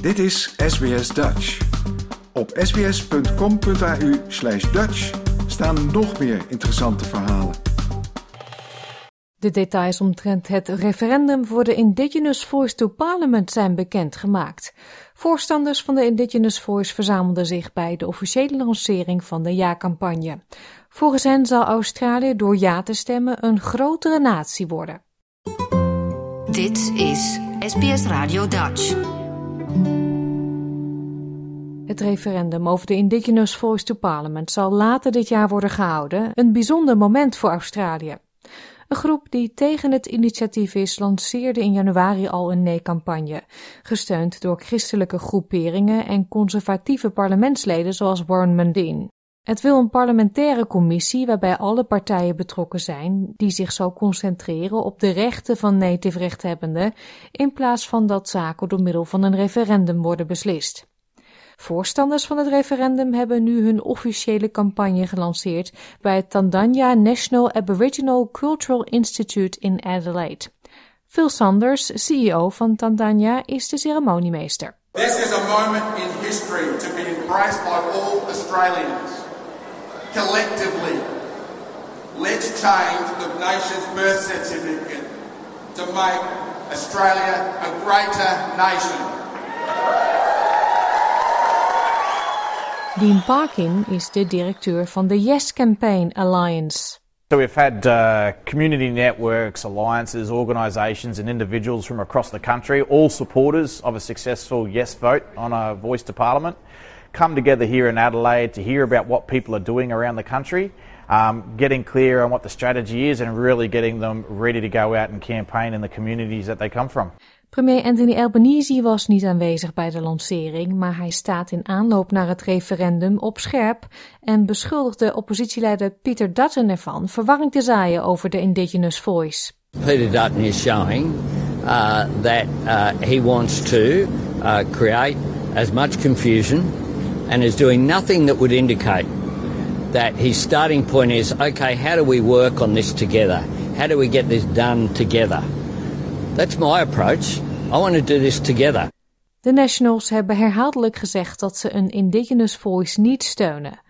Dit is SBS Dutch. Op sbs.com.au slash Dutch staan nog meer interessante verhalen. De details omtrent het referendum voor de Indigenous Voice to Parliament zijn bekendgemaakt. Voorstanders van de Indigenous Voice verzamelden zich bij de officiële lancering van de ja-campagne. Volgens hen zal Australië door ja te stemmen een grotere natie worden. Dit is SBS Radio Dutch. Het referendum over de Indigenous Voice to Parliament zal later dit jaar worden gehouden, een bijzonder moment voor Australië. Een groep die tegen het initiatief is, lanceerde in januari al een nee-campagne, gesteund door christelijke groeperingen en conservatieve parlementsleden zoals Warren Mundine. Het wil een parlementaire commissie waarbij alle partijen betrokken zijn, die zich zal concentreren op de rechten van native rechthebbenden, in plaats van dat zaken door middel van een referendum worden beslist. Voorstanders van het referendum hebben nu hun officiële campagne gelanceerd bij het Tandanya National Aboriginal Cultural Institute in Adelaide. Phil Sanders, CEO van Tandanya, is de ceremoniemeester. This is a moment in history to be embraced by all Australians. Collectively, let's change the nation's birth certificate to make Australia a greater nation. Dean Parkin is de directeur van de Yes Campaign Alliance. So we've had uh, community networks, alliances, organisations, and individuals from across the country, all supporters of a successful yes vote on a voice to parliament, come together here in Adelaide to hear about what people are doing around the country, um, getting clear on what the strategy is, and really getting them ready to go out and campaign in the communities that they come from. Premier Anthony Albanese was niet aanwezig bij de lancering, maar hij staat in aanloop naar het referendum op scherp en beschuldigde oppositieleider Peter Dutton ervan verwarring te zaaien over de Indigenous Voice. Peter Dutton is showing uh, that uh, he wants to uh, create as much confusion and is doing nothing that would indicate that his starting point is okay, how do we work on this together? How do we get this done together? That's my approach. I want to do this together. De Nationals hebben herhaaldelijk gezegd dat ze een Indigenous Voice niet steunen.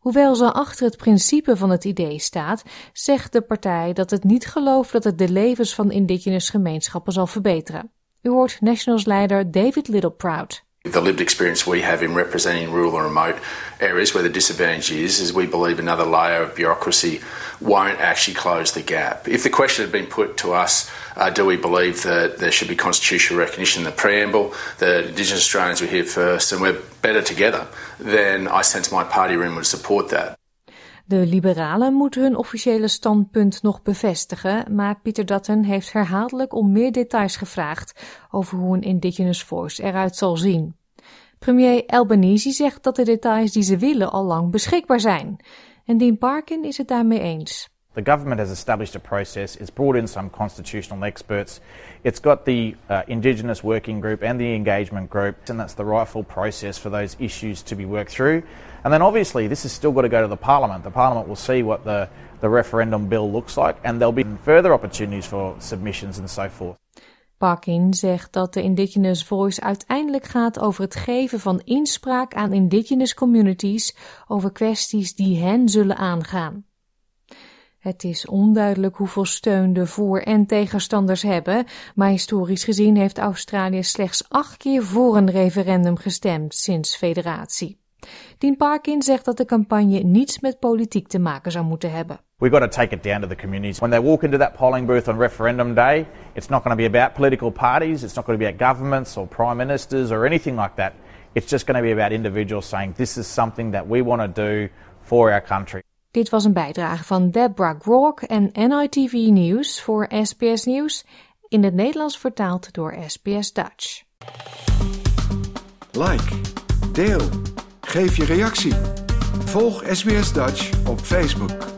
Hoewel ze achter het principe van het idee staat, zegt de partij dat het niet gelooft dat het de levens van Indigenous gemeenschappen zal verbeteren. U hoort Nationals-leider David Littleproud. The lived experience we have in representing rural and remote areas where the disadvantage is, is we believe another layer of bureaucracy won't actually close the gap. If the question had been put to us, uh, do we believe that there should be constitutional recognition in the preamble, that Indigenous Australians were here first and we're better together, then I sense my party room would support that. De liberalen moeten hun officiële standpunt nog bevestigen, maar Pieter Dutton heeft herhaaldelijk om meer details gevraagd over hoe een Indigenous Voice eruit zal zien. Premier Albanese zegt dat de details die ze willen al lang beschikbaar zijn. En Dean Parkin is het daarmee eens. The government has established a process. It's brought in some constitutional experts. It's got the uh, Indigenous Working Group and the Engagement Group, and that's the rightful process for those issues to be worked through. And then obviously, this has still got to go to the Parliament. The Parliament will see what the, the referendum bill looks like, and there'll be further opportunities for submissions and so forth. Parkin zegt dat de Indigenous Voice uiteindelijk gaat over het geven van inspraak aan Indigenous communities over kwesties die hen zullen aangaan. Het is onduidelijk hoeveel steun de voor- en tegenstanders hebben, maar historisch gezien heeft Australië slechts acht keer voor een referendum gestemd sinds federatie. Dean Parkin zegt dat de campagne niets met politiek te maken zou moeten hebben. We've got to take it down to the communities. When they walk into that polling booth on referendum day, it's not going to be about political parties, it's not going to be about governments or prime ministers or anything like that. It's just going to be about individuals saying this is something that we want to do for our country. Dit was een bijdrage van Deborah Grok en NITV Nieuws voor SBS Nieuws, in het Nederlands vertaald door SBS Dutch. Like, deel, geef je reactie. Volg SBS Dutch op Facebook.